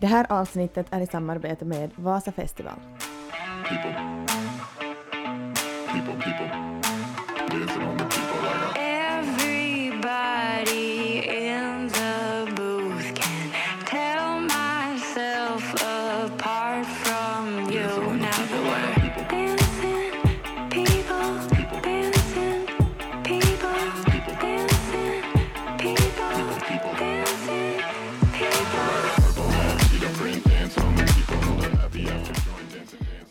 Det här avsnittet är i samarbete med Vasa Festival. people. People, people.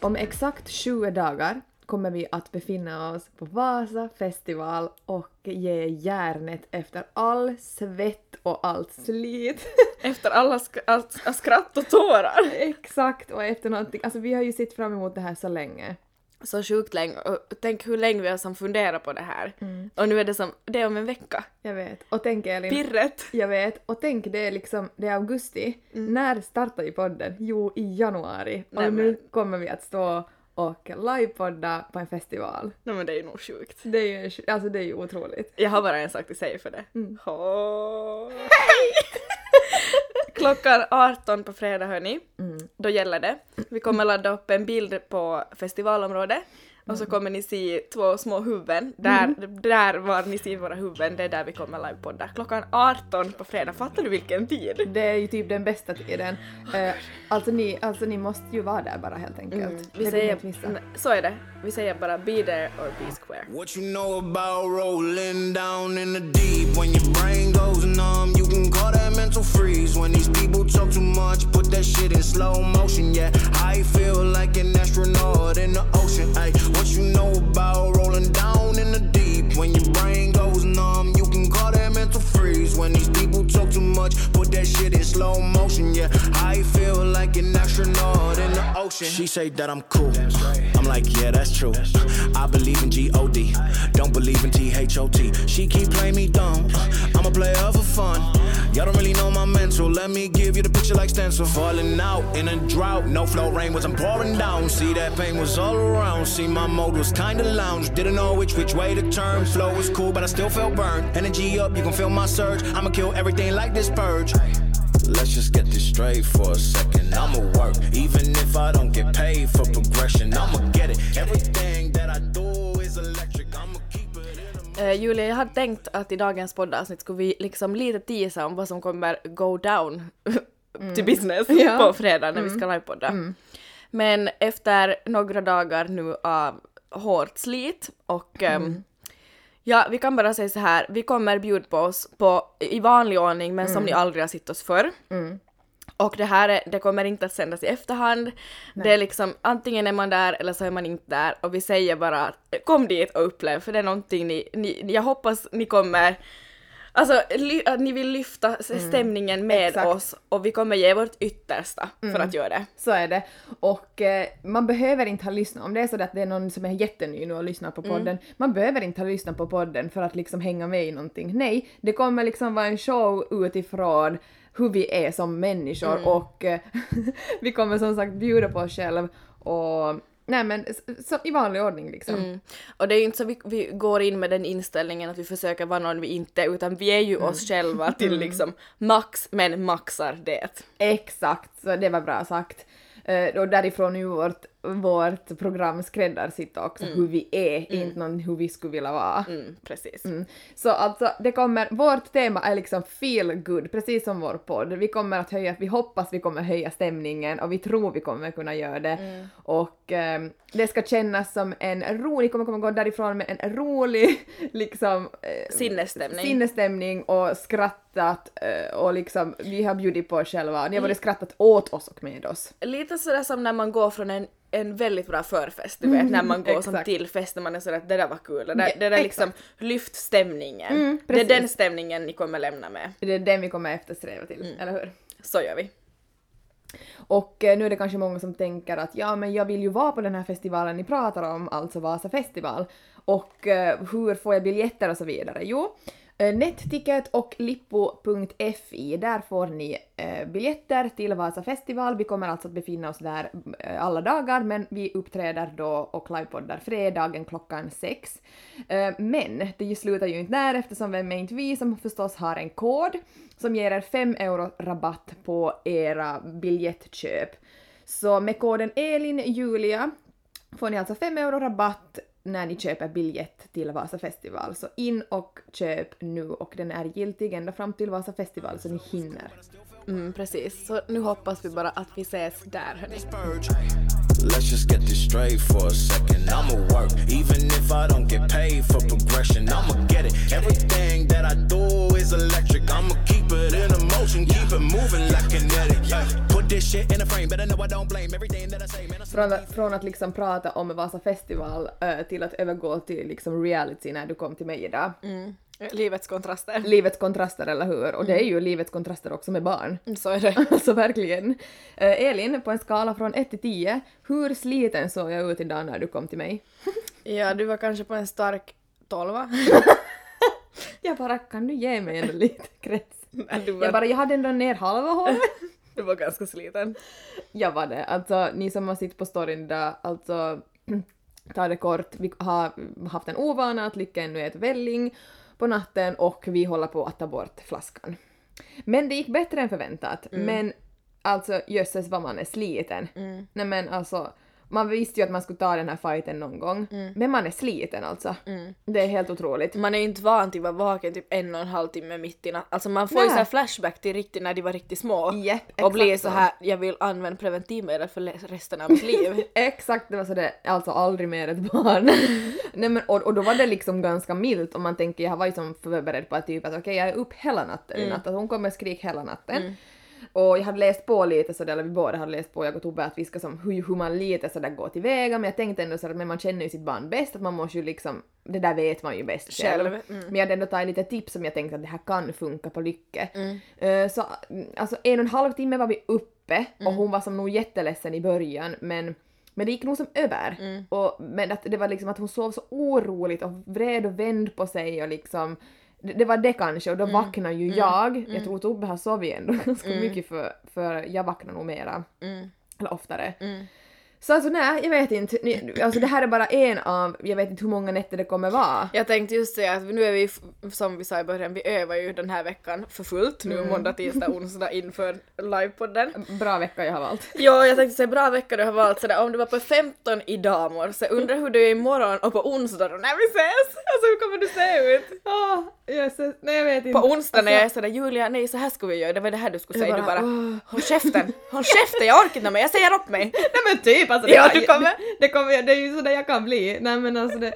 Om exakt 20 dagar kommer vi att befinna oss på Vasa festival och ge järnet efter all svett och allt slit. Efter alla sk- allt- skratt och tårar. Exakt, och efter någonting. Alltså vi har ju sett fram emot det här så länge. Så sjukt länge. Och tänk hur länge vi har som funderat på det här. Och nu är det som, det är om en vecka. Jag vet. Och tänk Elin, Pirret. jag vet. Och tänk det är liksom, det är augusti. När startar ju podden? Jo, i januari. Och Nej, nu men- kommer vi att stå och livepodda på en festival. Nej men det är ju nog sjukt. Det är ju, alltså det är ju otroligt. Jag har bara en sak att säga för det. Hej! Klockan 18 på fredag hörni. Då gäller det. Vi kommer ladda upp en bild på festivalområdet. Och så kommer ni se två små huvuden. Där, där var ni ser våra huvuden, det är där vi kommer livepodda. Klockan 18 på fredag. Fattar du vilken tid? Det är ju typ den bästa tiden. Uh, alltså, ni, alltså ni måste ju vara där bara helt enkelt. Mm. Vi Det säger, missa. så är det. Vi säger bara be there or be square. What you know about rolling down in the deep? When your brain goes numb, you can call that mental freeze. When these people talk too much, put that shit in slow motion. Yeah, I feel like an astronaut in the ocean. Ay, what you know about rolling down in the deep? When your brain goes numb, you can call that mental freeze. When these people talk too much, put that shit in slow motion. Yeah, I feel like an astronaut in the ocean. She say that I'm cool. I'm like, yeah, that's true. I believe in G-O-D. Don't believe in T-H-O-T. She keep playing me dumb. I'm a player. Y'all don't really know my mental. Let me give you the picture like stencil. Falling out in a drought. No flow rain wasn't pouring down. See that pain was all around. See my mode was kinda lounge. Didn't know which which way to turn. Flow was cool, but I still felt burned. Energy up, you can feel my surge. I'ma kill everything like this purge. Let's just get this straight for a second. I'ma work, even if I don't get paid for progression. I'ma get it. Everything that I do Uh, Julia, jag hade tänkt att i dagens poddavsnitt skulle vi liksom lite teasa om vad som kommer go down to business Ja. på fredag när vi ska livepodda. Men efter några dagar nu av hårt slit och ehm, ja, vi kan bara säga så här, vi kommer bjuda på oss på, i vanlig ordning men som ni aldrig har sett oss förr. Och det här är, det kommer inte att sändas i efterhand. Det är liksom antingen är man där eller så är man inte där och vi säger bara att kom dit och upplev för det är någonting ni, ni jag hoppas ni kommer Alltså att ni vill lyfta s- stämningen med Exakt. oss och vi kommer ge vårt yttersta för att göra det. Så är det. Och eh, man behöver inte ha lyssnat, om det är så att det är någon som är jätteny nu och lyssnar på Mm. podden, man behöver inte ha lyssnat på podden för att liksom hänga med i någonting. Nej, det kommer liksom vara en show utifrån hur vi är som människor Mm. och eh, vi kommer som sagt bjuda på oss själv och nej men så, i vanlig ordning liksom. Mm. Och det är ju inte så vi, vi går in med den inställningen att vi försöker vara någon vi inte är utan vi är ju oss själva till liksom max men maxar det. Exakt, så det var bra sagt. Eh, och därifrån är ju vårt, vårt program skräddarsytt också, hur vi är, inte någon hur vi skulle vilja vara. Mm, precis. Mm. Så alltså, det kommer, vårt tema är liksom feel good, precis som vår podd. Vi kommer att höja, vi hoppas vi kommer höja stämningen och vi tror vi kommer kunna göra det. Och ehm, det ska kännas som en rolig, kommer kommer gå därifrån med en rolig liksom eh, Sinnesstämning. sinnesstämning och skrattat eh, och liksom vi har bjudit på oss själva. Ni har både skrattat åt oss och med oss. Lite sådär som när man går från en, en väldigt bra förfest, du vet när man går som till fest när man är sådär att det där var kul, det där, det där liksom lyft stämningen. Mm, det är den stämningen ni kommer lämna med. Det är den vi kommer eftersträva till, eller hur? Så gör vi. Och eh, nu är det kanske många som tänker att ja, men jag vill ju vara på den här festivalen ni pratar om, alltså Vasa festival. Och eh, hur får jag biljetter och så vidare? Jo, Eh, Netticket och lippo.fi, där får ni eh, biljetter till Vasa festival. Vi kommer alltså att befinna oss där eh, alla dagar, men vi uppträder då och livepoddar fredagen klockan sex. Eh, men det slutar ju inte där eftersom vem är inte vi som förstås har en kod som ger er 5 euro rabatt på era biljettköp. Så med koden ELINJULIA får ni alltså 5 euro rabatt när ni köper biljett till Vasa festival. Så in och köp nu och den är giltig ända fram till Vasa festival så ni hinner. Mm, precis. Så nu hoppas vi bara att vi ses där hörni. Purge. Let's just get this straight for a second. I'ma work, even if I don't get paid for progression. I'ma get it. Everything that I do is electric. I'ma keep it in a motion, keep it moving like kinetic. Yeah. Put this shit in a frame, better know I don't blame everything that I say. Man, I Från, att- från att liksom prata om Vasa festival eh, till att övergå till liksom reality när du kom till mig idag. Livets kontraster. Livets kontraster, eller hur? Och det är ju livets kontraster också med barn. Så är det. Alltså verkligen. Eh, Elin, på en skala från 1 till 10, hur sliten såg jag ut idag när du kom till mig? Ja, du var kanske på en stark tolva. Jag bara, kan du ge mig en liten krets? Var, Jag bara, jag hade ändå ner halva håret. du var ganska sliten. Jag var det. Alltså, ni som har sett på storyn idag, alltså, ta det kort, vi har haft en ovana att Lycka ännu äter välling på natten och vi håller på att ta bort flaskan. Men det gick bättre än förväntat. Men alltså jösses vad man är sliten. Nej men alltså, man visste ju att man skulle ta den här fighten någon gång. Men man är sliten alltså. Det är helt otroligt. Man är ju inte van till att vara vaken typ en och en halv timme mitt i natten. Alltså man får ju Nej. så här flashback till riktigt när de var riktigt små. Japp, och blir så här, jag vill använda preventivmedel för resten av mitt liv. Exakt, det var så det, alltså aldrig mer ett barn. Nej men och, och då var det liksom ganska milt om man tänker, jag var ju som förberedd på att typ att okej jag är upp hela natten i natt, att hon kommer skrika hela natten. Och jag hade läst på lite sådär, eller vi båda hade läst på, jag och Tobbe, att vi ska som hur, hur man lite sådär går tillväga, men jag tänkte ändå sådär att men man känner ju sitt barn bäst, att man måste ju liksom, det där vet man ju bäst själv. Själv, mm. Men jag hade ändå tagit lite tips som jag tänkte att det här kan funka på Lycke. Eh, så mm, alltså en och en halv timme var vi uppe och hon var som nog jätteledsen i början men men det gick nog som över. Och, men att det var liksom att hon sov så oroligt och vred och vände på sig och liksom det, det var det kanske och då vaknade ju jag. Jag tror Tobbe har sovit ändå ganska mycket för, för jag vaknar nog mera. Eller oftare. Så alltså nej, jag vet inte. Ni- Alltså det här är bara en av, jag vet inte hur många nätter det kommer vara. Jag tänkte just säga att nu är vi, som vi sa i början, vi övar ju den här veckan för fullt nu måndag, tisdag, onsdag inför livepodden. Bra vecka jag har valt. Ja, jag tänkte säga bra vecka du har valt sådär, om du var på 15 idag morse, undrar hur du är imorgon och på onsdag då när vi ses! Alltså hur kommer du se ut? Åh, jösses. Nej jag vet inte. På onsdag när jag är Alltså, sådär Julia, nej så här ska vi göra, det var det här du skulle säga, du bara, bara åh. håll käften, håll käften, jag orkar inte mer, jag säger upp mig! Nej men typ alltså. Ja, det, du kommer. Det, kommer, det är ju sådär jag kan bli. Nej men alltså det,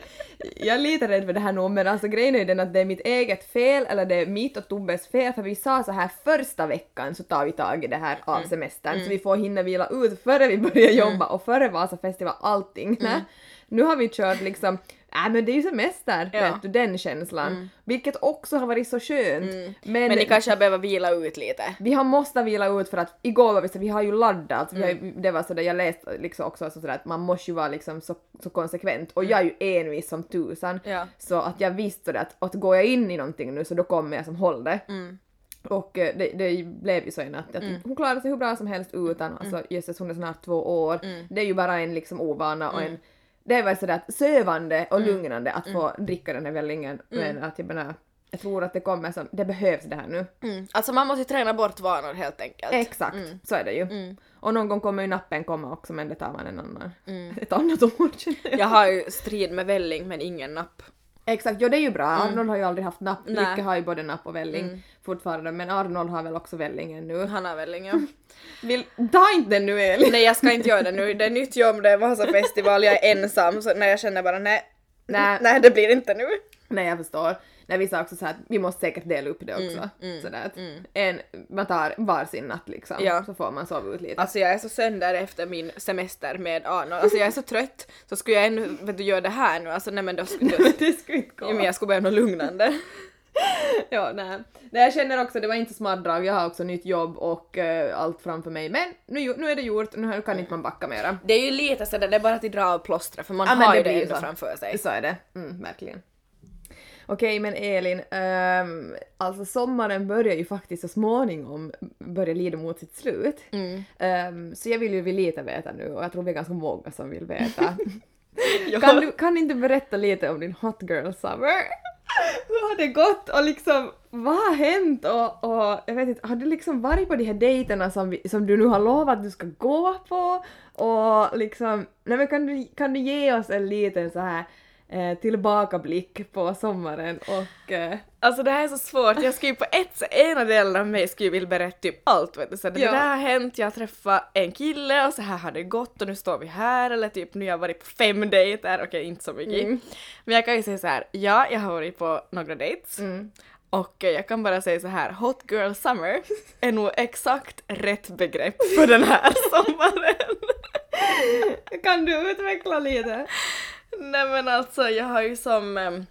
jag är lite rädd för det här nu men alltså grejen är ju den att det är mitt eget fel eller det är mitt och Tobbes fel för vi sa så här första veckan så tar vi tag i det här av semestern så vi får hinna vila ut före vi börjar jobba och före Vasa festival allting. Nej. Nu har vi kört liksom Äh, men det är ju semester, Ja. vet du, den känslan. Vilket också har varit så skönt. Men, Men ni kanske behöver vila ut lite. vi har måste vila ut för att igår var vi så vi har ju laddat, vi har, det var sådär, jag läste liksom också sådär att man måste ju vara liksom så, så konsekvent och jag är ju envis som tusan. Ja. Så att jag visste det att, att går jag in i någonting nu så då kommer jag som håll det. Och eh, det, det blev ju så natt att hon klarade sig hur bra som helst utan, alltså jösses hon är snart två år. Det är ju bara en liksom ovana och en det väl sådär sövande och lugnande att få dricka den här vällingen men att jag menar jag tror att det kommer som, det behövs det här nu. Mm. Alltså man måste ju träna bort vanor helt enkelt. Exakt, så är det ju. Och någon gång kommer ju nappen komma också men det tar man en annan, ett annat ord jag. Jag har ju strid med välling men ingen napp. Exakt, ja det är ju bra. Arnold har ju aldrig haft napp. Nej. Lycke har ju både napp och välling fortfarande men Arnold har väl också vällingen nu. Han har välling ja. Vill, ta inte den nu Elin! Nej jag ska inte göra det nu, det är nytt jobb, det är massa festival, jag är ensam så när jag känner bara nej, Nej. nej det blir inte nu. Nej jag förstår. Nej vi sa också så här att vi måste säkert dela upp det också. Sådär att en, man tar varsin natt liksom Ja. så får man sova ut lite. Alltså jag är så sönder efter min semester med Arnold, alltså jag är så trött så skulle jag ännu, vet du, göra det här nu, alltså nej men då skulle jag, det skulle inte gå. ja, men jag skulle behöva något lugnande. Ja, nej. nej. Jag känner också, det var inte smart drag, jag har också nytt jobb och eh, allt framför mig. Men nu, nu är det gjort, nu kan inte man backa mera. Det är ju lite sådär, det är bara att dra av plåstret för man Ja, har ju det det ändå så. framför sig. Så är det, mm, verkligen. Okej, men Elin, ehm, alltså sommaren börjar ju faktiskt så småningom börja lida mot sitt slut. Mm. Ehm, så jag vill ju vi lite veta nu och jag tror vi är ganska många som vill veta. kan, du, kan inte berätta lite om din hot girl summer? Hur har det gått och liksom vad har hänt och, och jag vet inte, har du liksom varit på de här dejterna som, vi, som du nu har lovat att du ska gå på och liksom, nej men kan du, kan du ge oss en liten så här eh, tillbakablick på sommaren och eh, Alltså det här är så svårt, jag skulle ju på ett, ena delen av mig skulle vilja berätta typ allt vet du. Så det Ja. där har hänt, jag har träffat en kille och så här har det gått och nu står vi här eller typ nu har jag varit på fem dejter, okej inte så mycket. Mm. Men jag kan ju säga så här, ja jag har varit på några dates mm. och eh, jag kan bara säga så här, hot girl summer är nog exakt rätt begrepp för den här sommaren. kan du utveckla lite? Nej men alltså jag har ju som ehm,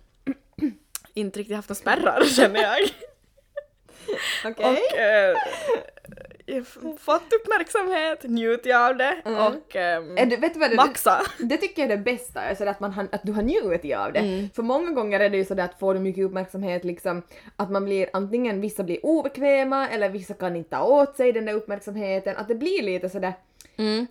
inte riktigt haft några spärrar känner jag. Okej. Och eh, jag fått uppmärksamhet, njutit av det Mm. och ehm, Är du, vet du vad det, maxa. Det tycker jag är det bästa, alltså att, man, att du har njutit av det. Mm. För många gånger är det ju sådär att får du mycket uppmärksamhet liksom att man blir antingen vissa blir obekväma eller vissa kan inte ta åt sig den där uppmärksamheten, att det blir lite sådär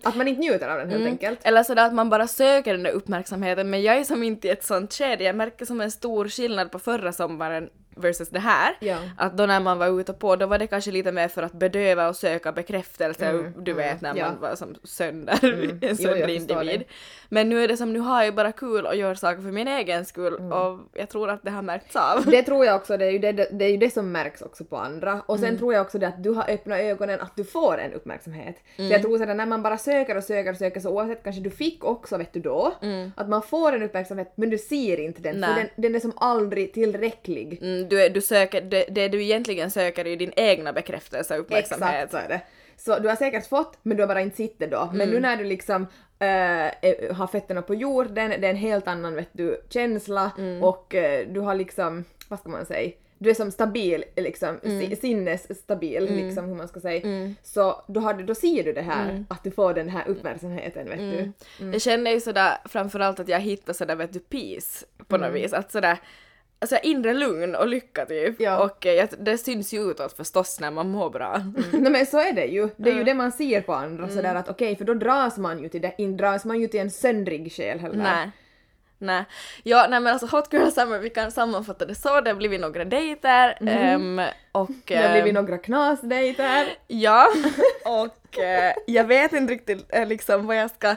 att man inte njuter av den helt enkelt. Eller sådär att man bara söker den där uppmärksamheten men jag är som inte i ett sånt skede, jag märker som en stor skillnad på förra sommaren versus det här. Ja. Att då när man var ute på, då var det kanske lite mer för att bedöva och söka bekräftelse, du vet när man Mm, ja. var som sönder, en Jo, sönder förstår individ. det. Men nu är det som, nu har jag bara kul och gör saker för min egen skull Mm. och jag tror att det har märkts av. Det tror jag också, det är, ju det, det är ju det som märks också på andra. Och sen tror jag också det att du har öppnat ögonen att du får en uppmärksamhet. Så jag tror sådär när man bara söker och söker och söker så oavsett kanske du fick också vet du då, att man får en uppmärksamhet men du ser inte den för Nej. den, den är som aldrig tillräcklig. Mm, du, du söker, det, det du egentligen söker är din egna bekräftelse och uppmärksamhet. Exakt så är det. Så du har säkert fått, men du har bara inte sett det då. Men nu när du liksom är- har fötterna på jorden, det är en helt annan vet du, känsla och eh, du har liksom, vad ska man säga, du är som stabil, liksom, si- sinnesstabil, liksom hur man ska säga. Så då, har du, då ser du det här, att du får den här uppmärksamheten vet du. Jag känner ju sådär framförallt att jag hittar sådär vet du peace på något vis. Att sådär Alltså inre lugn och lycka typ. Ja. Och eh, det syns ju utåt förstås när man mår bra. Nej men så är det ju. Det är ju det man ser på andra sådär att okej, för då dras man ju till det, inte dras man ju till en söndrig själ heller. Nej. Nej. Ja, nej men alltså Hot Girl Summer, vi kan sammanfatta det så. Det har blivit några dejter. ehm, och... Det har blivit ehm, några knasdejter. Ja, och eh, jag vet inte riktigt eh, liksom vad jag ska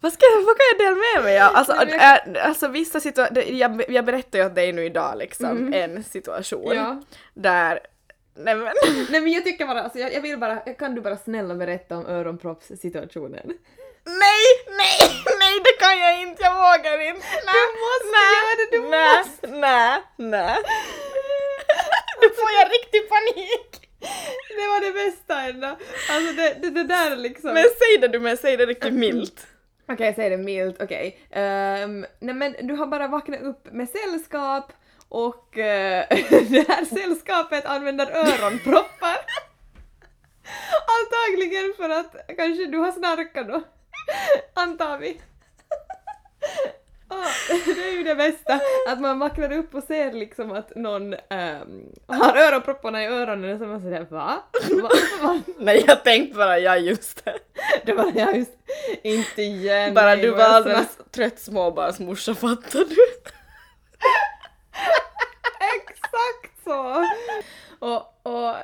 vad, ska, vad kan jag dela med mig av? Alltså, äh, alltså vissa situationer, jag, jag berättar ju åt dig nu idag liksom en situation Ja. där, nej men, Nej men jag tycker bara, alltså, jag, jag vill bara, kan du bara snälla berätta om öronproppssituationen? Nej, nej, nej det kan jag inte, jag vågar inte. Nej, Du måste nej, göra det, du nej, måste. Nej, nej. Nu får jag riktig panik. Det var det bästa ändå. Alltså det, det, det där liksom. Men säg det du, men säg det riktigt milt. Okej, säg det milt, okej. Ehm, nej men du har bara vaknat upp med sällskap och eh, det här sällskapet använder öronproppar. Antagligen för att kanske du har snarkat då. Antar vi. Ah, det är ju det bästa, att man vaknar upp och ser liksom att någon ehm, har öronpropparna i öronen och så man sådär va? va? va? Nej jag tänkte bara, ja just det. Det var jag just inte igen. Bara du var jag alldeles trött småbarnsmorsa fattar du? Så! Och, och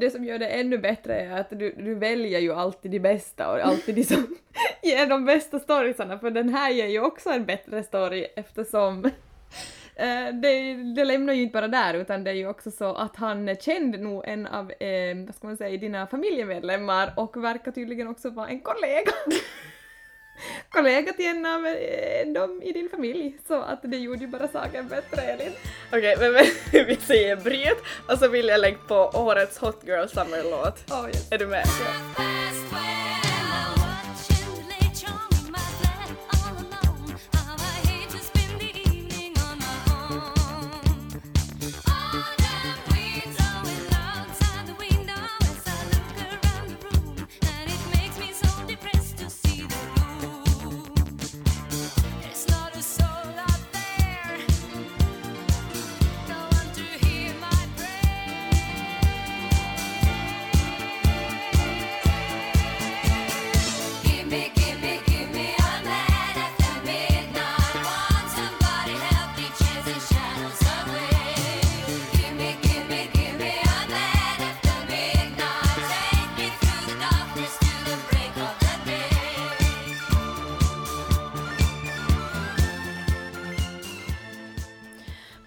det som gör det ännu bättre är att du, du väljer ju alltid de bästa och alltid de som ger de bästa storiesarna för den här ger ju också en bättre story eftersom eh, det, det lämnar ju inte bara där utan det är ju också så att han kände nog en av, eh, vad ska man säga, dina familjemedlemmar och verkar tydligen också vara en kollega kollega till en av eh, dem i din familj så att det gjorde ju bara saken bättre Elin. Okej, men, men vi säger bryt och så vill jag lägga på årets Hot Girl Summer-låt. Oh, yes. Är du med? Fast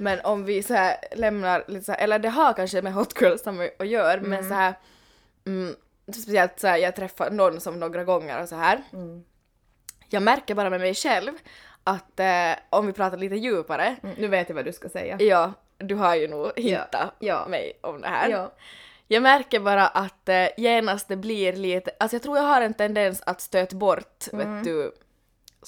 Men om vi så här lämnar lite så här, eller det har kanske med hot girl summer att göra, Mm. men så här, mm, speciellt så här, jag träffar någon som några gånger och så här. Mm. Jag märker bara med mig själv att eh, om vi pratar lite djupare, Mm, nu vet jag vad du ska säga. ja, du har ju nog hintat ja. mig om det här. Ja. Jag märker bara att eh, genast det blir lite, alltså jag tror jag har en tendens att stöta bort, vet du,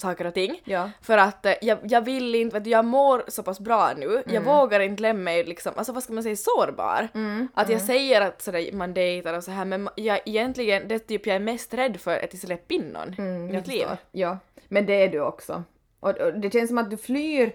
saker och ting. Mm. Ja. För att eh, jag, jag vill inte, vet du, jag mår så pass bra nu, Mm. jag vågar inte lämna mig liksom, alltså vad ska man säga, sårbar. Mm, Att jag säger att sådär, man dejtar och så här men jag egentligen, det typ jag är mest rädd för är att släppa in någon i Mm, jag mitt liv. Ja, men det är du också. Och, och det känns som att du flyr,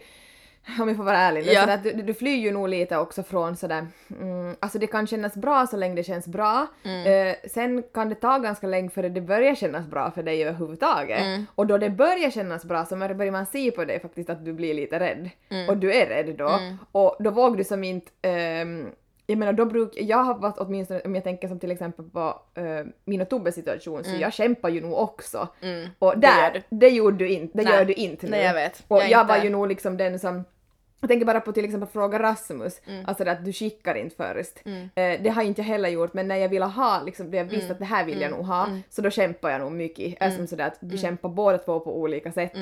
om jag får vara ärlig, Ja. att du, du flyr ju nog lite också från sådär, mm, alltså det kan kännas bra så länge det känns bra. Mm. Eh, sen kan det ta ganska länge före det börjar kännas bra för dig överhuvudtaget. Mm. Och då det börjar kännas bra så börjar man se på dig faktiskt att du blir lite rädd. Mm. Och du är rädd då. Och då vågar du som inte ehm, jag menar då bruk, jag har varit åtminstone om jag tänker som till exempel på uh, min och Tobbes situation så jag kämpar ju nog också. Mm, Och det där, du. det, gjorde du inte, det Nej. gör du inte nu. Nej, jag vet. Och Jag jag, var ju nog liksom den som jag tänker bara på till exempel fråga Rasmus, Mm. alltså att du skickar inte först. Eh, det har inte jag heller gjort men när jag ville ha, liksom, det jag visste Mm. att det här vill jag nog ha, så då kämpar jag nog mycket. Mm. Som sådär att vi kämpar båda två på olika sätt.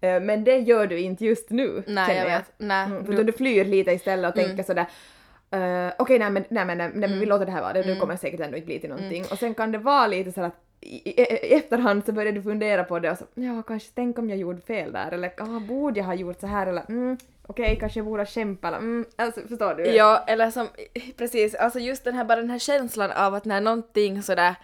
Eh, men det gör du inte just nu, Mm. Nej, känner jag vet. Nej, Mm, för du- du flyr lite istället och tänker sådär Uh, Okej, nej men, nej, men, nej, men vi låter det här vara, det, det kommer säkert ändå inte bli till någonting. Och sen kan det vara lite så att i, i, i efterhand så börjar du fundera på det och så ja kanske tänk om jag gjorde fel där eller ah, borde jag ha gjort så här eller mm, okej kanske jag borde eller mm, alltså förstår du? Ja, eller som, precis, alltså just den här, bara den här känslan av att när någonting sådär,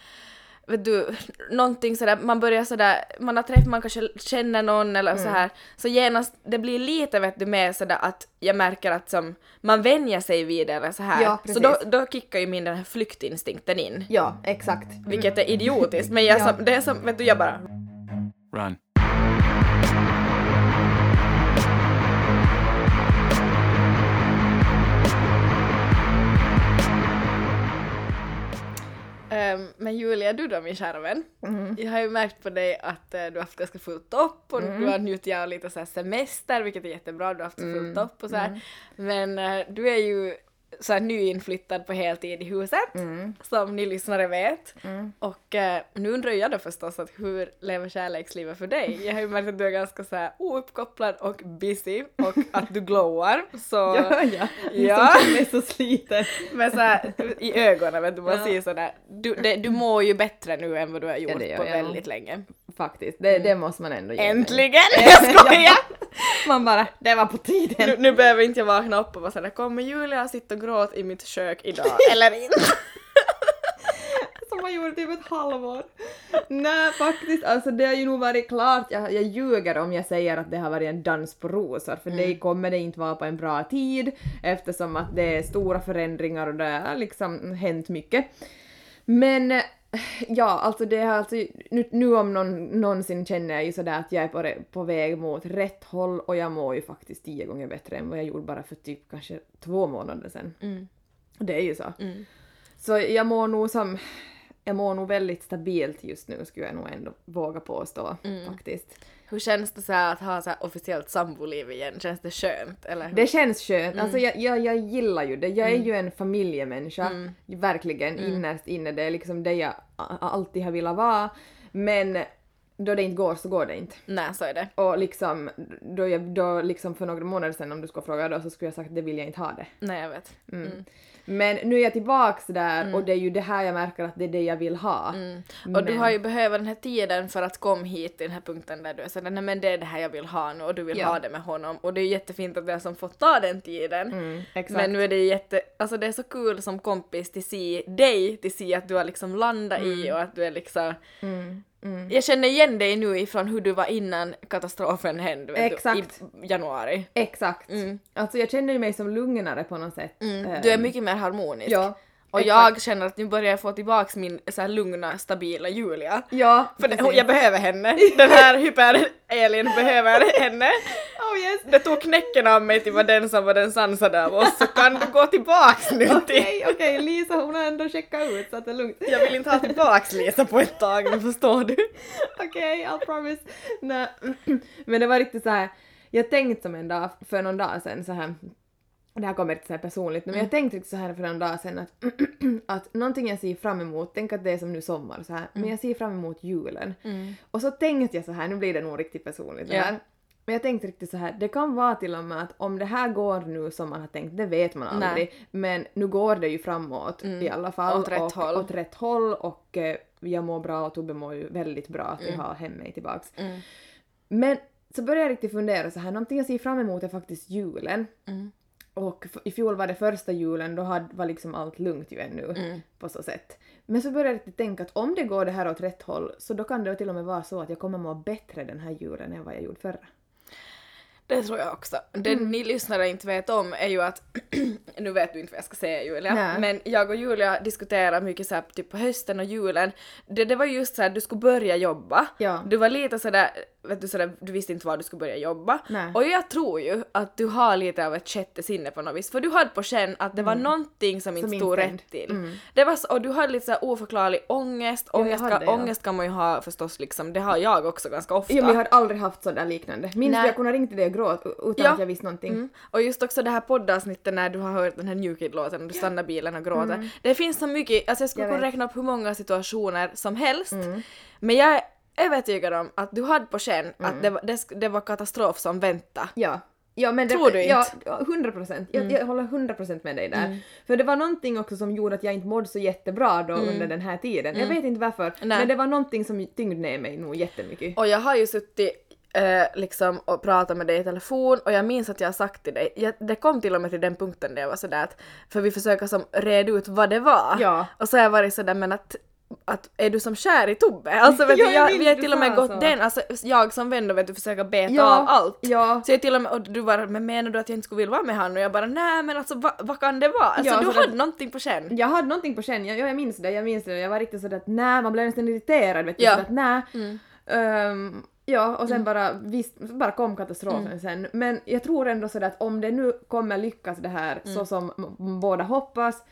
vet du, någonting sådär, man börjar sådär, man har träffat, man kanske känner någon eller Mm. så här, så genast, det blir lite vet du mer sådär att jag märker att som, man vänjer sig vid det eller så här. Ja, så då, då kickar ju min den här flyktinstinkten in. Ja, exakt. Vilket är idiotiskt, men jag, Ja. som, det är som, vet du, jag bara Run. Ehm, men Julia, du då min kära vän? Jag har ju märkt på dig att eh, du har haft ganska fullt upp och du har njutit av lite så semester vilket är jättebra, du har haft så fullt upp och så här. Men eh, du är ju så här nyinflyttad på heltid i huset, som ni lyssnare vet. Och eh, nu undrar jag då förstås att hur lever kärlekslivet för dig? Jag har ju märkt att du är ganska så här ouppkopplad och busy och att du glowar. Så, Ja, ja. Ja. Jag är så sliten. men så här, i ögonen vet du, man Ja. ser sådär, du, det, du mår ju bättre nu än vad du har gjort gör på väldigt länge. Faktiskt, det, det måste man ändå ge mig. Äntligen! Jag skojar! Man bara, det var på tiden. Nu, nu behöver inte jag vakna upp och vara sådär, kommer Julia sitta och gråta i mitt kök idag eller inte? som man gjorde typ ett halvår. Nej faktiskt, alltså det har ju nog varit klart, jag, jag ljuger om jag säger att det har varit en dans på rosor för det kommer det inte vara på en bra tid eftersom att det är stora förändringar och det har liksom hänt mycket. Men ja, alltså det har alltså, nu, nu om någon, någonsin känner jag ju sådär att jag är på, på väg mot rätt håll och jag mår ju faktiskt tio gånger bättre än vad jag gjorde bara för typ kanske två månader sedan. Mm. Det är ju så. Så jag mår nog som, jag mår nog väldigt stabilt just nu skulle jag nog ändå våga påstå faktiskt. Hur känns det så att ha så officiellt samboliv igen? Känns det skönt? Eller hur? Det känns skönt, alltså jag, jag, jag gillar ju det. Jag är ju en familjemänniska, verkligen innerst inne. Det är liksom det jag alltid har velat vara. Men då det inte går så går det inte. Nej, så är det. Och liksom, då, jag, då liksom för några månader sedan om du skulle fråga då så skulle jag sagt att det vill jag inte ha det. Nej, jag vet. Mm. Men nu är jag tillbaks där och det är ju det här jag märker att det är det jag vill ha. Och du Men- har ju behövt den här tiden för att komma hit till den här punkten där du är sådär, nej men det är det här jag vill ha nu och du vill Ja. ha det med honom. Och det är ju jättefint att du har som fått ta den tiden. Mm. Men nu är det jätte, alltså det är så kul som kompis till se dig, till se att du har liksom landat i och att du är liksom Mm, mm. Jag känner igen dig nu ifrån hur du var innan katastrofen hände Exakt. Du, i januari. Exakt. Mm. Alltså jag känner mig som lugnare på något sätt. Du är mycket mer harmonisk. Ja. och exakt. jag känner att nu börjar jag få tillbaks min så lugna, stabila Julia. Ja, För precis. jag behöver henne. Den här hyper-Elin behöver henne. Oh yes! Det tog knäcken av mig till vara den som var den sansade av oss så kan du gå tillbaks nu till... Okej, okej, Lisa hon har ändå checkat ut så att det är lugnt. Jag vill inte ha tillbaks Lisa på ett tag nu förstår du. Okej, I'll promise. Nej. Men det var riktigt så här. jag tänkte som en dag, för någon dag sedan så här det här kommer inte så här personligt men Mm. jag tänkte så här för en dag sedan att, att någonting jag ser fram emot, tänk att det är som nu sommar så här, men Mm. jag ser fram emot julen. Och så tänkte jag så här, nu blir det nog riktigt personligt Ja. här. Men jag tänkte riktigt så här, det kan vara till och med att om det här går nu som man har tänkt, det vet man Nej. aldrig, men nu går det ju framåt i alla fall. Åt rätt och, håll. Åt rätt håll och eh, jag mår bra och Tobbe mår ju väldigt bra att Mm. vi har hem mig tillbaks. Men så började jag riktigt fundera så här, någonting jag ser fram emot är faktiskt julen. Mm. Och i fjol var det första julen, då hade, var liksom allt lugnt ju ännu Mm. på så sätt. Men så började jag tänka att om det går det här åt rätt håll så då kan det till och med vara så att jag kommer må bättre den här julen än vad jag gjorde förra. Det tror jag också. Det Mm. ni lyssnare inte vet om är ju att, nu vet du inte vad jag ska säga Julia, Nej. men jag och Julia diskuterar mycket så här, typ på hösten och julen. Det, det var just så här, du skulle börja jobba. Ja. Du var lite sådär, vet du sådär, du visste inte var du skulle börja jobba. Nej. Och jag tror ju att du har lite av ett sjätte sinne på något vis, för du hade på känn att det var någonting som inte Mm. Som stod inte rätt till. Det var så, och du hade lite så här oförklarlig ångest, ångest, hade, kan, ja. ångest kan man ju ha förstås liksom, det har jag också ganska ofta. Jo men jag har aldrig haft sådär liknande. Minns du jag kunde ringa till dig och gråta utan Ja. att jag visste någonting? Mm. Och just också det här poddavsnittet när du har hört den här New Kid-låten och du stannar bilen och gråter. Det finns så mycket, alltså jag skulle Mm. Jag kunna räkna upp hur många situationer som helst. Mm. Men jag övertygad om att du hade på känn Mm. att det var, det, det var katastrof som väntade. Ja. Ja men det, Tror du Ja, inte? Mm. hundra procent. Jag, jag håller hundra procent med dig där. För det var någonting också som gjorde att jag inte mådde så jättebra då under den här tiden. Jag vet inte varför, Mm. Nej. men det var någonting som tyngde ner mig nog jättemycket. Och jag har ju suttit eh, liksom och pratat med dig i telefon och jag minns att jag har sagt till dig, jag, det kom till och med till den punkten där jag var sådär att, för vi försöker som reda ut vad det var. Ja. Och så har jag varit sådär men att att är du som kär i Tobbe? Alltså vet Ja, jag vi har till och med gått så. den, alltså jag som vän då vet du försöker beta Ja, av allt. ja. Så jag till och med, och du var men menar du att jag inte skulle vilja vara med han? Och jag bara nej men alltså va, vad kan det vara? Alltså Ja, du hade det- någonting på känn. Jag hade någonting på känn, jag, jag minns det, jag minns det. Jag var riktigt sådär att nej, man blev nästan irriterad vet du. Ja. Att nej. Mm. Ehm, ja, och sen bara, visst, bara kom katastrofen Mm. sen. Men jag tror ändå sådär att om det nu kommer lyckas det här Mm. så som båda hoppas,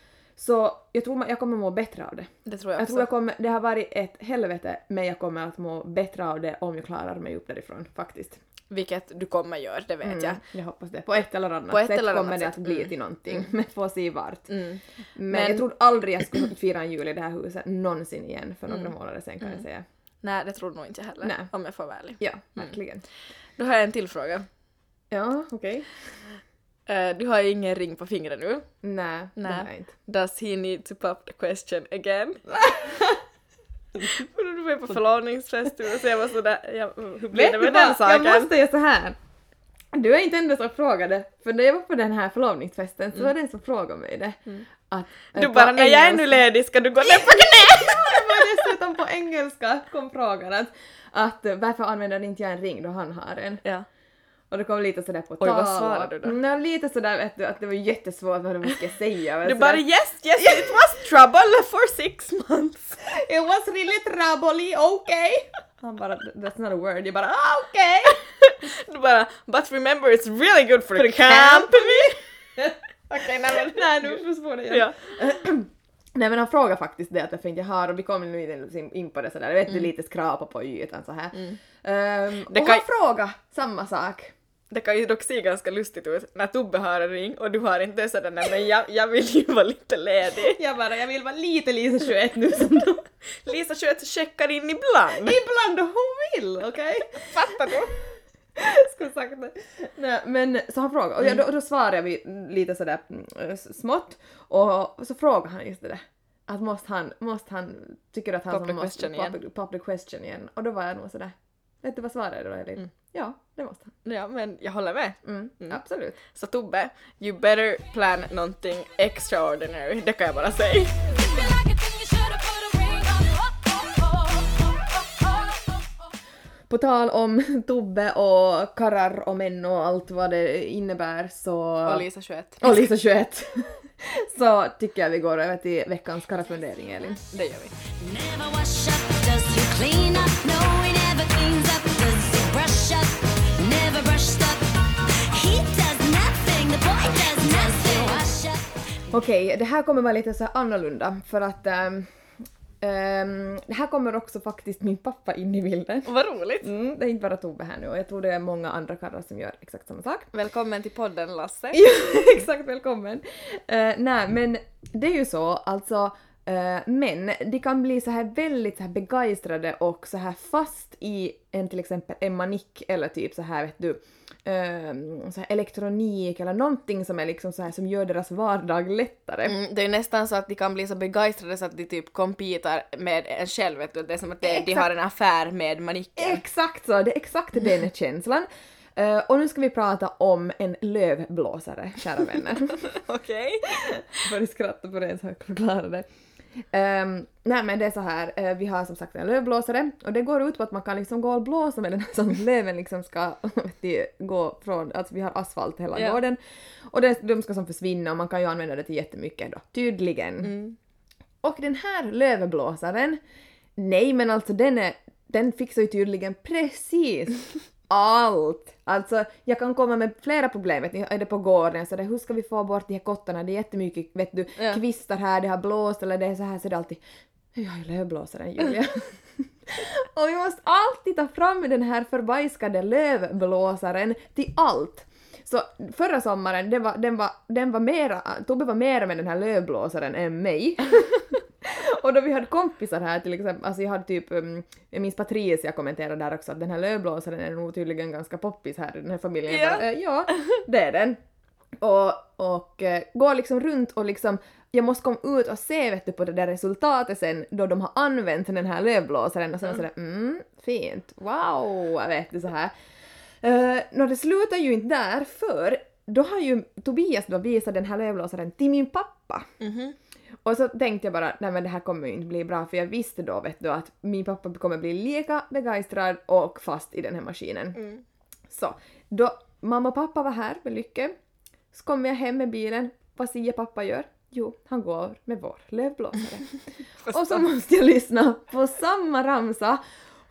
så jag tror jag kommer må bättre av det. Det tror jag, Jag också. tror jag kommer, det har varit ett helvete, men jag kommer att må bättre av det om jag klarar mig upp därifrån, faktiskt. Vilket du kommer göra, det vet jag. Mm, jag hoppas det. På ett eller annat På ett sätt eller annat kommer det sätt. att bli Mm. till någonting, men får se vart. Mm. Men, Men- jag trodde aldrig jag skulle fira en jul i det här huset någonsin igen för några månader sedan kan jag säga. Nej det tror nog inte jag heller, Nej. om jag får vara ärlig. Ja, verkligen. Då har jag en till fråga. Ja, okej. Eh, du har ingen ring på fingret nu. Nej, det Nej. har jag inte. Does he need to pop the question again? Du var ju på förlovningsfest och så jag var sådär, ja, hur blir det med den saken? Jag måste göra så här. Du är inte enda som frågade, för när jag var på den här förlovningsfesten så var det en som frågade mig det. Att, Mm. Du bara, när jag är nu ledig ska du gå ner på knä! dessutom på engelska kom frågan att, att eh, varför använder inte jag en ring då han har en? Ja. Och det kom lite sådär på Oj, vad tal. svarade du då? Nej, lite sådär vet du, att det var jättesvårt vad ska jag säga. Du bara yes, yes it was trouble for six months. It was really troubly, okay? Han bara that's not a word, jag bara ah, okej. Du bara but remember it's really good for, the camp." company. Okej, nej men. Nej nu förstår jag. Ja. Nej men han frågar faktiskt det att jag har och vi kommer nu in- på det sådär, jag vet Mm. du lite skrapa på ytan så här. Ehm, Det och kan- han frågar samma sak. Det kan ju dock se ganska lustigt ut när Tobbe har en ring och du har inte sådär men jag, jag vill ju vara lite ledig. Jag bara, jag vill vara lite Lisa 21 nu som då. Lisa Sköt checkar in ibland. Ibland då hon vill, okej? Fattar du? Skulle sagt det. Nej, men så han frågade och jag, då, då svarade vi lite sådär mm, smått och så frågade han just det där. Att måste han, måste han, tycker att han Pop som måste pop, pop the question igen. Och då var jag nog sådär, vet du vad svarade jag då Elin? Ja, det måste han. Ja men jag håller med. Mm, Absolut. Så Tobbe, you better plan någonting extraordinary, det kan jag bara säga. På tal om Tobbe och karrar och män och allt vad det innebär så... Och Lisa 21. och Lisa 21. så tycker jag vi går över till veckans karrafundering Elin. Det gör vi. Okej, det här kommer vara lite så annorlunda för att ehm, Ehm, här kommer också faktiskt min pappa in i bilden. Vad roligt! Mm, det är inte bara Tove här nu och jag tror det är många andra karlar som gör exakt samma sak. Välkommen till podden Lasse. Ja, exakt, välkommen. Uh, nej, men det är ju så, alltså men de kan bli så här väldigt så här begeistrade och så här fast i en till exempel en manick eller typ så här vet du ehm, så här elektronik eller någonting som är liksom så här som gör deras vardag lättare. Mm, det är nästan så att de kan bli så begeistrade så att de typ competar med en själv, vet du. Det är som att det, de har en affär med manicken. Exakt så, det är exakt den känslan. Eh, och nu ska vi prata om en lövblåsare, kära vänner. Okej. började skratta på det så jag förklarade det. Um, nej men det är så här, eh, vi har som sagt en lövblåsare och det går ut på att man kan liksom gå och blåsa med den så att löven liksom ska du, gå från, alltså vi har asfalt hela Ja. gården och det, de ska som försvinna och man kan ju använda det till jättemycket då, tydligen. Mm. Och den här lövblåsaren, nej men alltså den är, den fixar ju tydligen precis allt. Alltså jag kan komma med flera problem, vet ni, är det på gården så det, hur ska vi få bort de här kottarna, det är jättemycket vet du, Ja. kvistar här, det har blåst eller det är så här så det är alltid jag ju lövblåsaren Julia. och vi måste alltid ta fram den här förbajskade lövblåsaren till allt. Så förra sommaren, den var, den var, den var mera, Tobbe var mera med den här lövblåsaren än mig. och då vi hade kompisar här till exempel, alltså jag hade typ, um, jag minns Patricia kommenterade där också att den här lövblåsaren är nog tydligen ganska poppis här i den här familjen. Ja. Bara, "Eh, ja, det är den. Och, och eh, går liksom runt och liksom jag måste komma ut och se vet du, på det där resultatet sen då de har använt den här lövblåsaren och sen sådär mm, fint, wow, vet du så här. Uh, nå, det slutar ju inte där för då har ju Tobias då visat den här lövblåsaren till min pappa. Mhm. Och så tänkte jag bara, nej men det här kommer ju inte bli bra för jag visste då vet du att min pappa kommer bli lika begeistrad och fast i den här maskinen. Mm. Så, då mamma och pappa var här med Lycke. Så kommer jag hem med bilen. Vad säger pappa gör? Jo, han går med vår lövblåsare. och så måste jag lyssna på samma ramsa.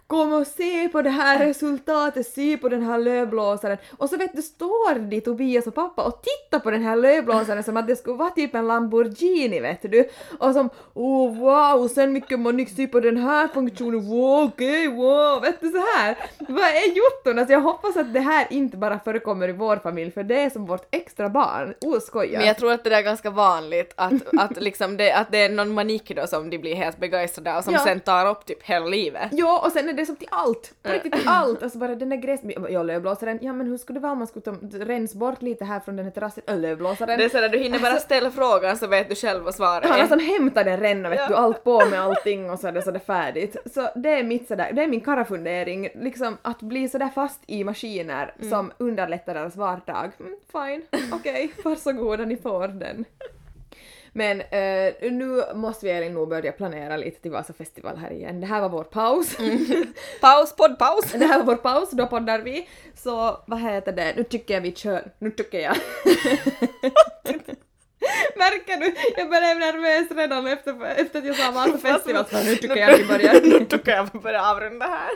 Kom och se på det här resultatet, se på den här lövblåsaren. Och så vet du, står de Tobias och pappa och tittar på den här lövblåsaren som att det skulle vara typ en Lamborghini vet du. Och som oh wow, sen mycket man se på den här funktionen, wow okej wow, vet du så här. Vad är jotton? Alltså jag hoppas att det här inte bara förekommer i vår familj för det är som vårt extra barn. Oskoja. Men jag tror att det där är ganska vanligt att, att, liksom det, att det är någon manik då som de blir helt begeistrade av som Ja. sen tar upp typ hela livet. Ja, och sen är det som till allt! På riktigt till allt! Alltså bara den där gräs... Ja, lövblåsaren. Ja, men hur skulle det vara om man skulle ta, rensa bort lite här från den här terrassen? Äh, lövblåsaren. Det är sådär, du hinner bara Alltså- ställa frågan så vet du själv vad svaret Han har är. som hämtat den redan, vet Ja. du, allt på med allting och så är det sådär färdigt. Så det är mitt sådär, det är min karafundering, liksom att bli sådär fast i maskiner som underlättar deras vardag. Mm, fine, okej, varsågoda ni får den. Men eh, nu måste vi Elin nog börja planera lite till Vasa festival här igen. Det här var vår paus. Paus, poddpaus! Det här var vår paus, då poddar vi. Så vad heter det, nu tycker jag vi kör, nu tycker jag. Märker du? Jag blev nervös redan efter, efter att jag sa Vasa festival, så nu tycker jag vi börjar. Nu tycker jag vi börjar avrunda här.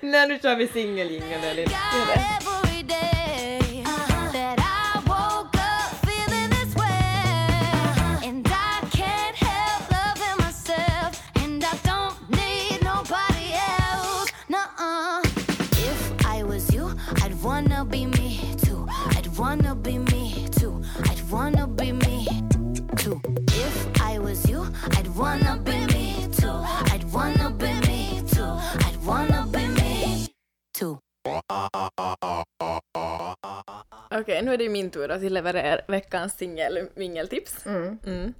Nej, nu kör vi singeljingeln Elin. Every day Okej, nu är det min tur att leverera veckans singel-mingeltips. Mm. Mm.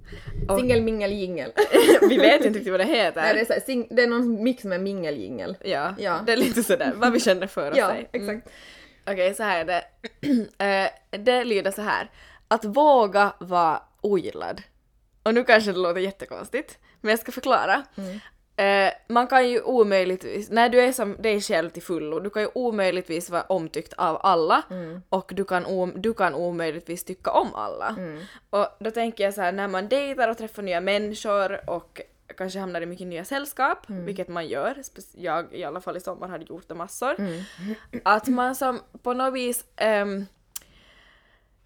Och Singel, mingel, jingel. vi vet inte riktigt vad det heter. Nej, det, är så här, sing, det är någon mix med mingel, jingel. Ja, Ja. det är lite sådär vad vi känner för att Ja. Mm. exakt. Okej, så här är det. Eh, det lyder så här. Att våga vara ogillad. Och nu kanske det låter jättekonstigt, men jag ska förklara. Eh, man kan ju omöjligtvis, när du är som dig själv till fullo, du kan ju omöjligtvis vara omtyckt av alla och du kan, om, du kan omöjligtvis tycka om alla. Och då tänker jag så här, när man dejtar och träffar nya människor och kanske hamnar i mycket nya sällskap, vilket man gör, jag i alla fall i sommar hade gjort det massor, att man som på något vis ehm,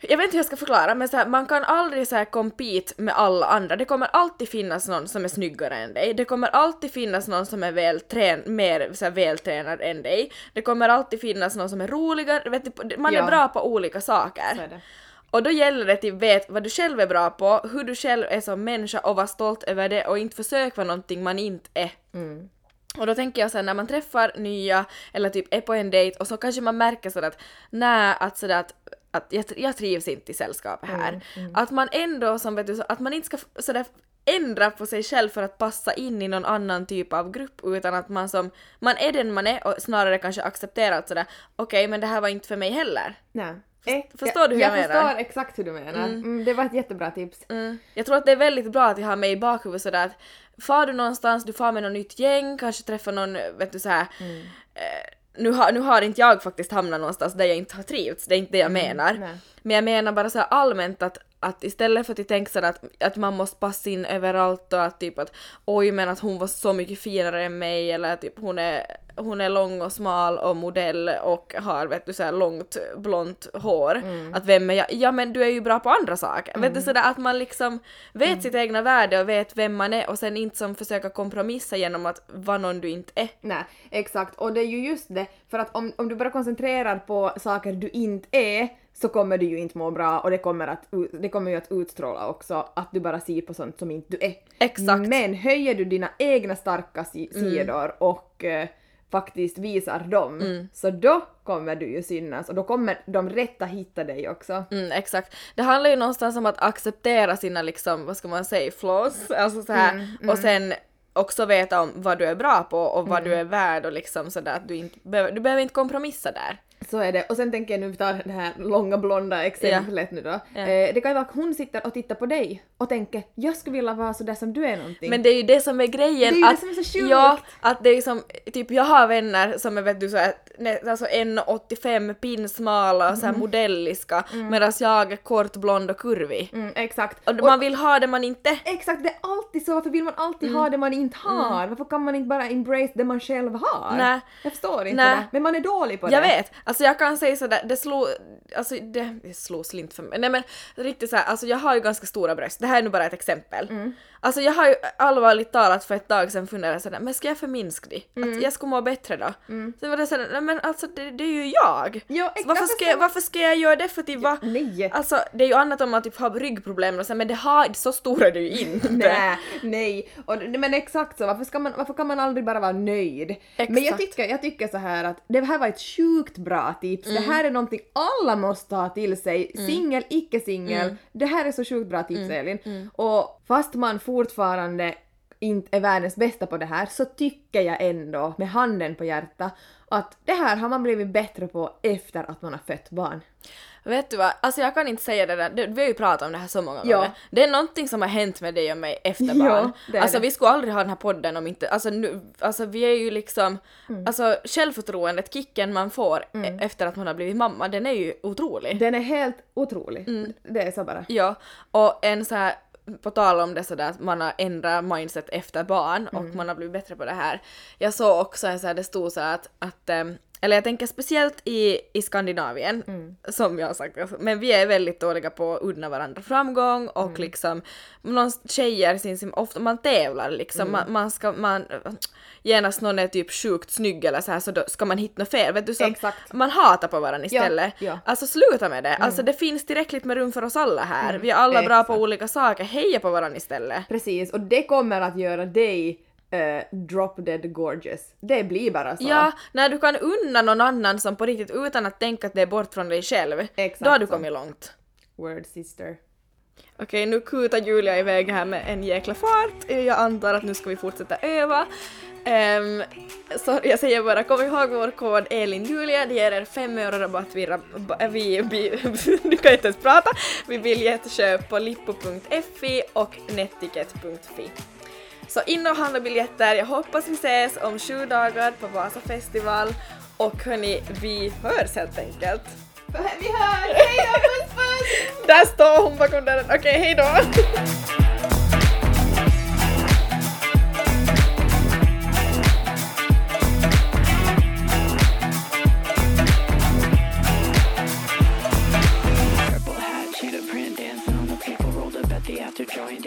jag vet inte hur jag ska förklara, men så här, man kan aldrig så här compete med alla andra. Det kommer alltid finnas någon som är snyggare än dig. Det kommer alltid finnas någon som är väl trän- mer så här, vältränad än dig. Det kommer alltid finnas någon som är roligare. Vet du, man är Ja. bra på olika saker. Och då gäller det att du vet vad du själv är bra på, hur du själv är som människa och vara stolt över det och inte försöka vara någonting man inte är. Mm. Och då tänker jag såhär när man träffar nya eller typ är på en dejt och så kanske man märker sådär att nej, att sådär att, att jag, jag trivs inte i sällskapet här. Att man ändå som vet du, att man inte ska sådär ändra på sig själv för att passa in i någon annan typ av grupp utan att man som, man är den man är och snarare kanske accepterar att sådär okej men det här var inte för mig heller. Nej. Eh, förstår du hur jag jag menar? förstår exakt hur du menar. Mm. det var ett jättebra tips. Mm. Jag tror att det är väldigt bra att jag har med i bakhuvudet sådär att far du någonstans, du far med något nytt gäng, kanske träffar någon, vet du såhär eh, nu, har, nu har inte jag faktiskt hamnat någonstans där jag inte har trivts, det är inte det jag menar. nej. Men jag menar bara så allmänt att, att istället för att tänka sådär att, att man måste passa in överallt och att typ att oj men att hon var så mycket finare än mig eller att typ hon är, hon är lång och smal och modell och har vet du så här långt blont hår. Att vem är jag? Ja men du är ju bra på andra saker. Vet du sådär att man liksom vet sitt egna värde och vet vem man är och sen inte som försöka kompromissa genom att vara någon du inte är. Nej, exakt. Och det är ju just det, för att om, om du bara koncentrerar på saker du inte är så kommer du ju inte må bra och det kommer, att, det kommer ju att utstråla också att du bara ser på sånt som inte du är. Exakt. Men höjer du dina egna starka si- sidor och eh, faktiskt visar dem, så då kommer du ju synas och då kommer de rätta hitta dig också. Mm, exakt. Det handlar ju någonstans om att acceptera sina liksom, vad ska man säga, flaws, alltså så här, och sen också veta om vad du är bra på och vad du är värd och liksom sådär att du inte behöver, du behöver inte kompromissa där. Så är det. Och sen tänker jag nu, vi tar det här långa blonda exemplet nu då. Ja. Eh, det kan ju vara att hon sitter och tittar på dig och tänker jag skulle vilja vara sådär som du är någonting. Men det är ju det som är grejen. Det är ju det att, som är så sjukt. Ja, att det är som, typ jag har vänner som är vet du så här, nä- alltså 1,85 pinsmala och så här modelliska medan jag är kort, blond och kurvig. Mm, exakt. Och, man vill ha det man inte. Exakt, det är alltid så. Varför vill man alltid ha det man inte har? Varför kan man inte bara embrace det man själv har? Nej. Jag förstår inte Nej. det. Men man är dålig på Jag det. vet, alltså jag kan säga sådär, det slog, alltså det, det slog slint för mig. Nej men riktigt såhär, alltså jag har ju ganska stora bröst, det här är nu bara ett exempel. Mm. Alltså jag har ju allvarligt talat för ett tag sedan funderat sådär, men ska jag förminska det? Mm. Att jag skulle må bättre då? Sen var det sådär, nej men alltså det, det är ju jag! Ja, varför, ska jag, varför ska jag göra det för att va? Nej. Alltså det är ju annat om man typ har ryggproblem och så, men det har, så stora är det ju inte. Nej, nej. Och, men exakt så, varför, ska man, varför kan man aldrig bara vara nöjd? Men jag Exakt. tycker, jag tycker så här att det här var ett sjukt bra tips. Det här är någonting alla måste ta till sig. Singel, icke singel. Det här är så sjukt bra tips Elin. Och fast man fortfarande inte är världens bästa på det här så tycker jag ändå med handen på hjärtat att det här har man blivit bättre på efter att man har fött barn. Vet du vad, alltså jag kan inte säga det där, vi har ju pratat om det här så många Ja. gånger. Det är någonting som har hänt med dig och mig efter Ja, barn. det är alltså det. vi skulle aldrig ha den här podden om inte, alltså nu, alltså vi är ju liksom, Mm. alltså självförtroendet, kicken man får e- efter att man har blivit mamma, den är ju otrolig. Den är helt otrolig. Det är så bara. Ja, och en så här på tal om det sådär att man har ändrat mindset efter barn och Mm. man har blivit bättre på det här. Jag såg också en så här, det stod så här att, att ehm, eller jag tänker speciellt i, i Skandinavien, Mm. som jag har sagt, alltså, men vi är väldigt dåliga på att unna varandra framgång och Mm. liksom, någon tjejer syns som ofta, man tävlar liksom, Mm. man, man ska, man, genast någon är typ sjukt snygg eller så här så då ska man hitta något fel, vet du? Så Exakt. Man hatar på varandra istället. ja. Mm. Alltså sluta med det, alltså det finns tillräckligt med rum för oss alla här, vi är alla bra på exakt. olika saker, heja på varandra istället. Precis, och det kommer att göra dig eh, drop dead gorgeous. Det blir bara så. Ja, när du kan unna någon annan som på riktigt utan att tänka att det är bort från dig själv, Exakt då har du så. kommit långt. Word sister. Okej, nu kutar Julia iväg här med en jäkla fart. Jag antar att nu ska vi fortsätta öva. Ehm, så jag säger bara, kom ihåg vår kod ELINJULIA, det ger er 5 euro rabatt vid, rab- vid du kan inte ens prata, vid biljettköp på lippo.fi och netticket.fi. Så in och handla biljetter. Jag hoppas vi ses om sju dagar på Vasa festival. Och hörni, vi hörs helt enkelt. Vi hörs! hejdå, puss puss! Där står hon bakom dörren. Okej, okay, hej då!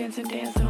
dancing, dancing.